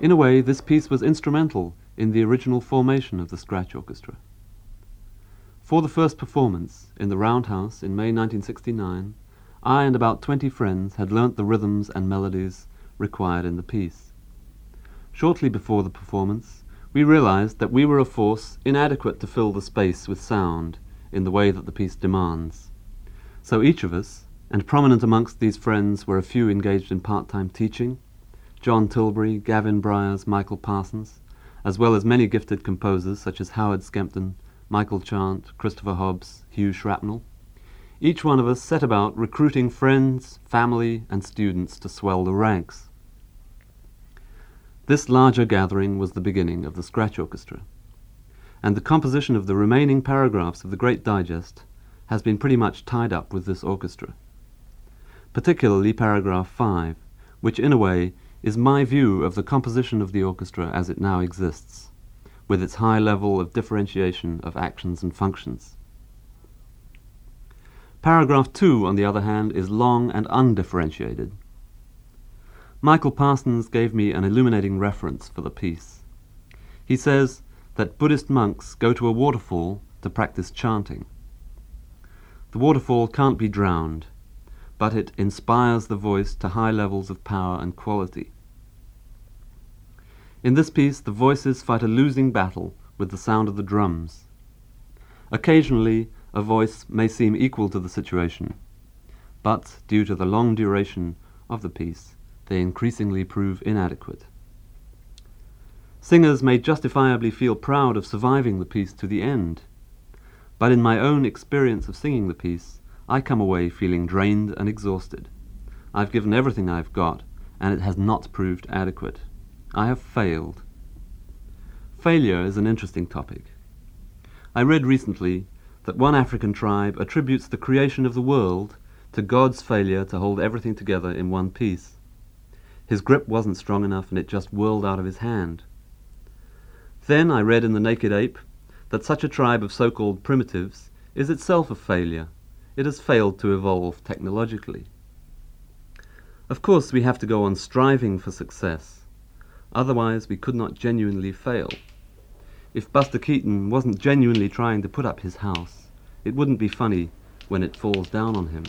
In a way, this piece was instrumental in the original formation of the Scratch Orchestra. For the first performance, in the Roundhouse in May 1969, I and about 20 friends had learnt the rhythms and melodies required in the piece. Shortly before the performance, we realized that we were a force inadequate to fill the space with sound in the way that the piece demands. So each of us, and prominent amongst these friends were a few engaged in part time teaching John Tilbury, Gavin Bryars, Michael Parsons, as well as many gifted composers such as Howard Skempton, Michael Chant, Christopher Hobbs, Hugh Shrapnel. Each one of us set about recruiting friends, family, and students to swell the ranks. This larger gathering was the beginning of the Scratch Orchestra, and the composition of the remaining paragraphs of the Great Digest has been pretty much tied up with this orchestra. Particularly paragraph 5, which in a way is my view of the composition of the orchestra as it now exists, with its high level of differentiation of actions and functions. Paragraph 2, on the other hand, is long and undifferentiated. Michael Parsons gave me an illuminating reference for the piece. He says that Buddhist monks go to a waterfall to practice chanting. The waterfall can't be drowned, but it inspires the voice to high levels of power and quality. In this piece, the voices fight a losing battle with the sound of the drums. Occasionally, a voice may seem equal to the situation, but due to the long duration of the piece, they increasingly prove inadequate. Singers may justifiably feel proud of surviving the piece to the end, but in my own experience of singing the piece, I come away feeling drained and exhausted. I've given everything I've got, and it has not proved adequate. I have failed. Failure is an interesting topic. I read recently that one African tribe attributes the creation of the world to God's failure to hold everything together in one piece. His grip wasn't strong enough and it just whirled out of his hand. Then I read in The Naked Ape that such a tribe of so called primitives is itself a failure. It has failed to evolve technologically. Of course, we have to go on striving for success. Otherwise, we could not genuinely fail. If Buster Keaton wasn't genuinely trying to put up his house, it wouldn't be funny when it falls down on him.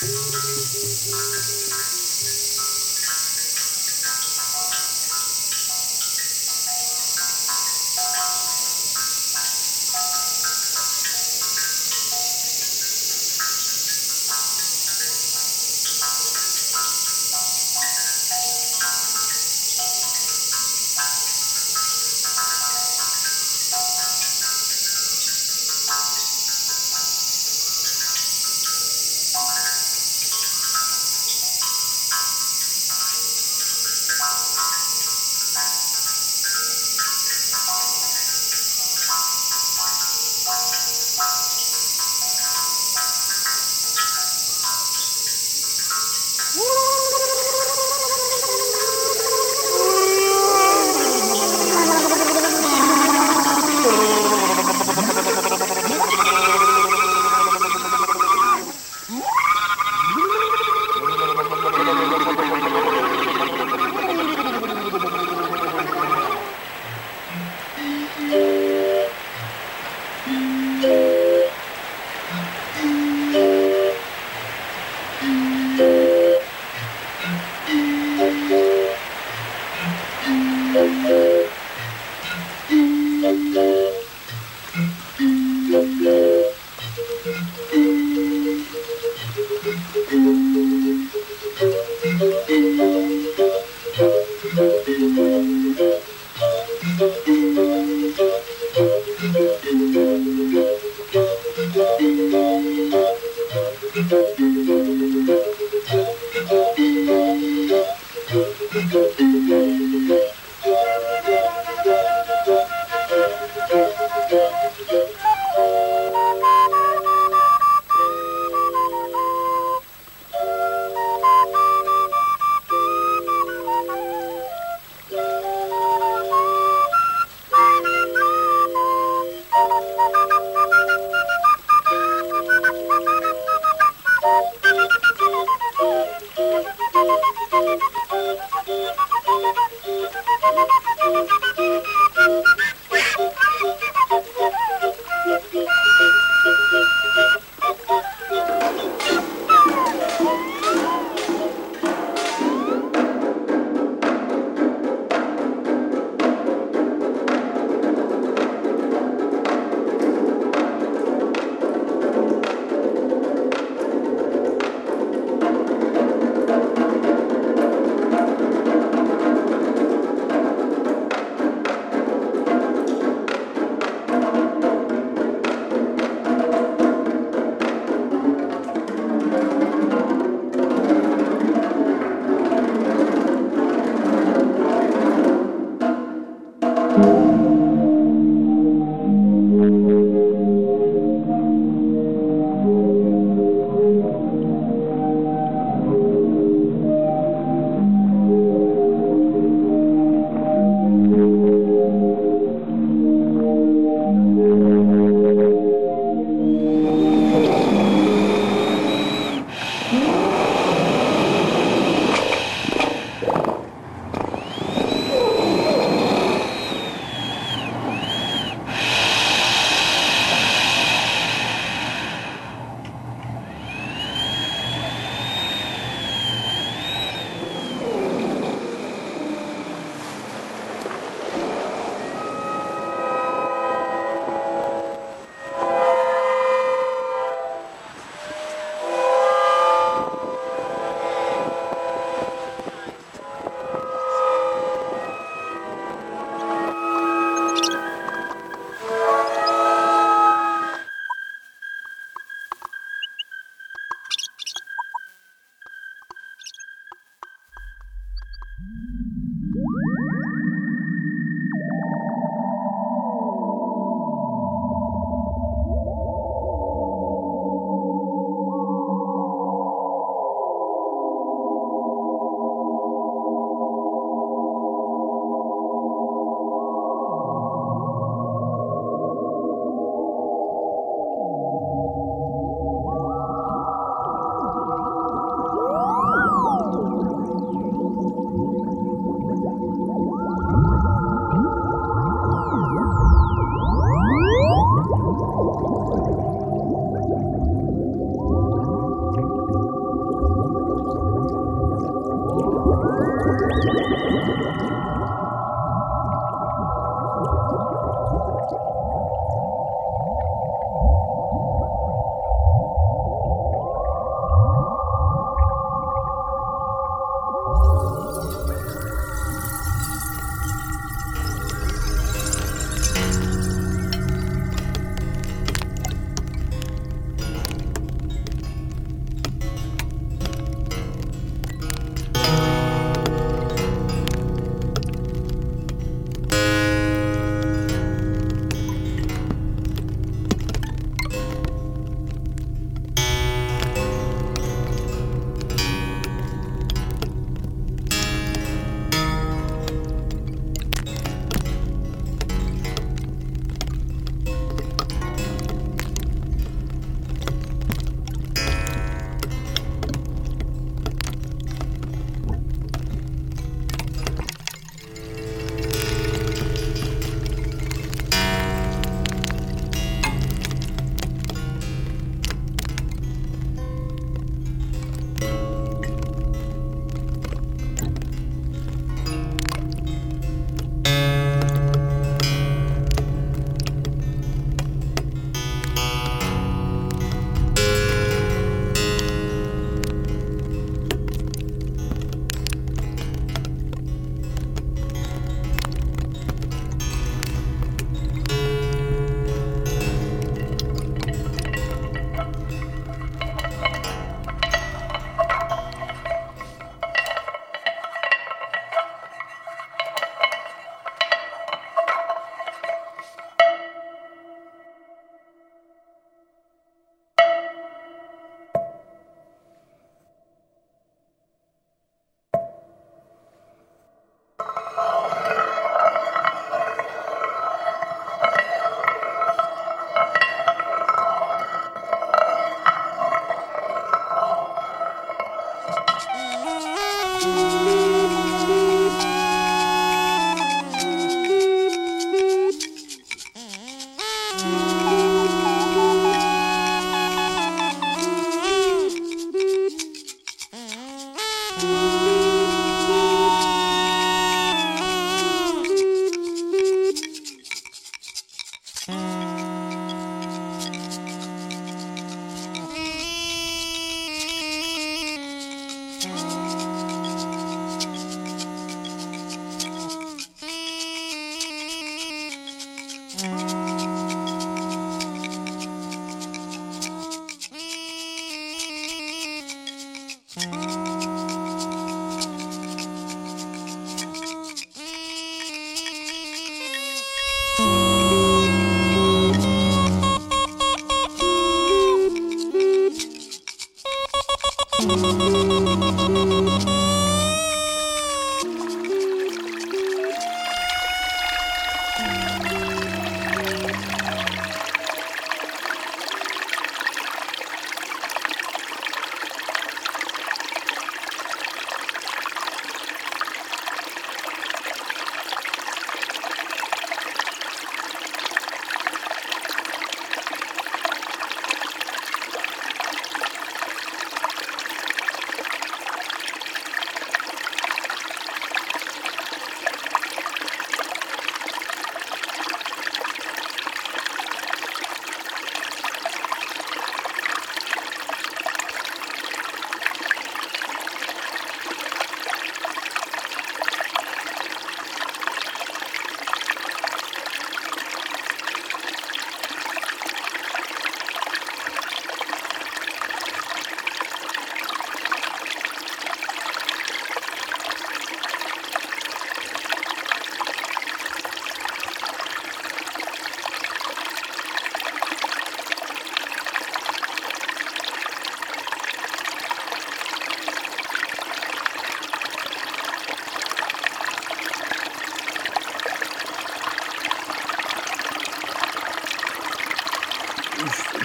Thank you.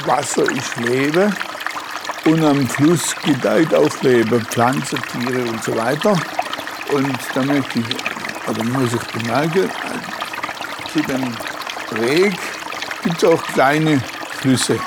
Wasser ist Leben und am Fluss gedeiht auch Leben, Pflanzen, Tiere und so weiter. Und da möchte ich, oder muss ich bemerken, zu dem Reg gibt es auch kleine Flüsse.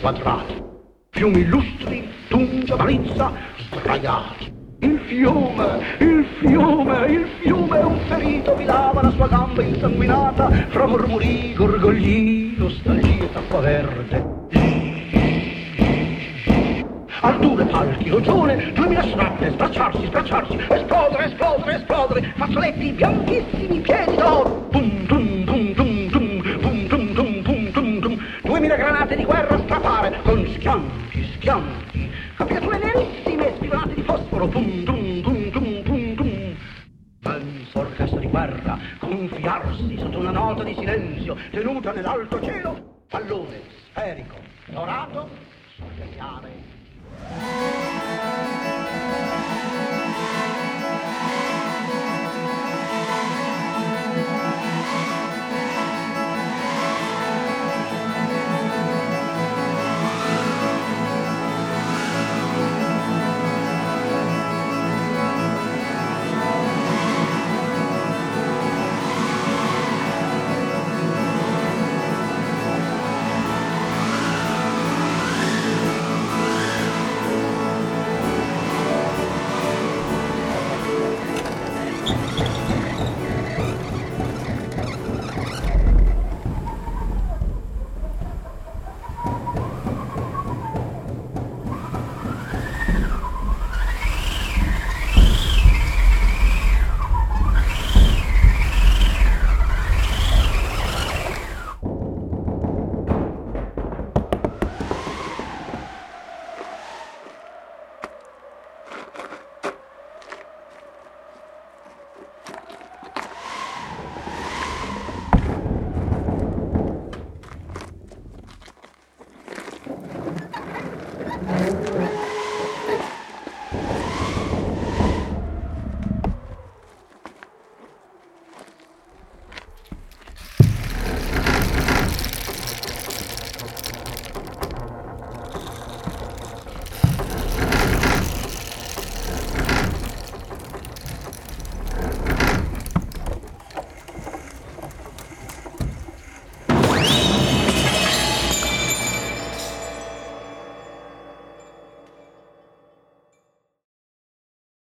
Quadrati, fiumi illustri, Tungia, Balizza, sdraiati, Il fiume, il fiume, il fiume, un ferito vi lava la sua gamba insanguinata fra murmuri, gorgogli, nostalgie, tappa verde. Al due palchi rogione, duemila snappe, sbracciarsi, sbracciarsi, esplodere, esplodere, esplodere, fazzoletti bianchissimi, piedi d'oro. Tum, tum, Duemila granate di guerra strafare, con schianti, schianti, capigliature nerissime, spigolate di fosforo, tum, tum, tum, tum, tum, tum. Penso orchestra di guerra, gonfiarsi sotto una nota di silenzio, tenuta nell'alto cielo, pallone sferico, dorato, sorvegliare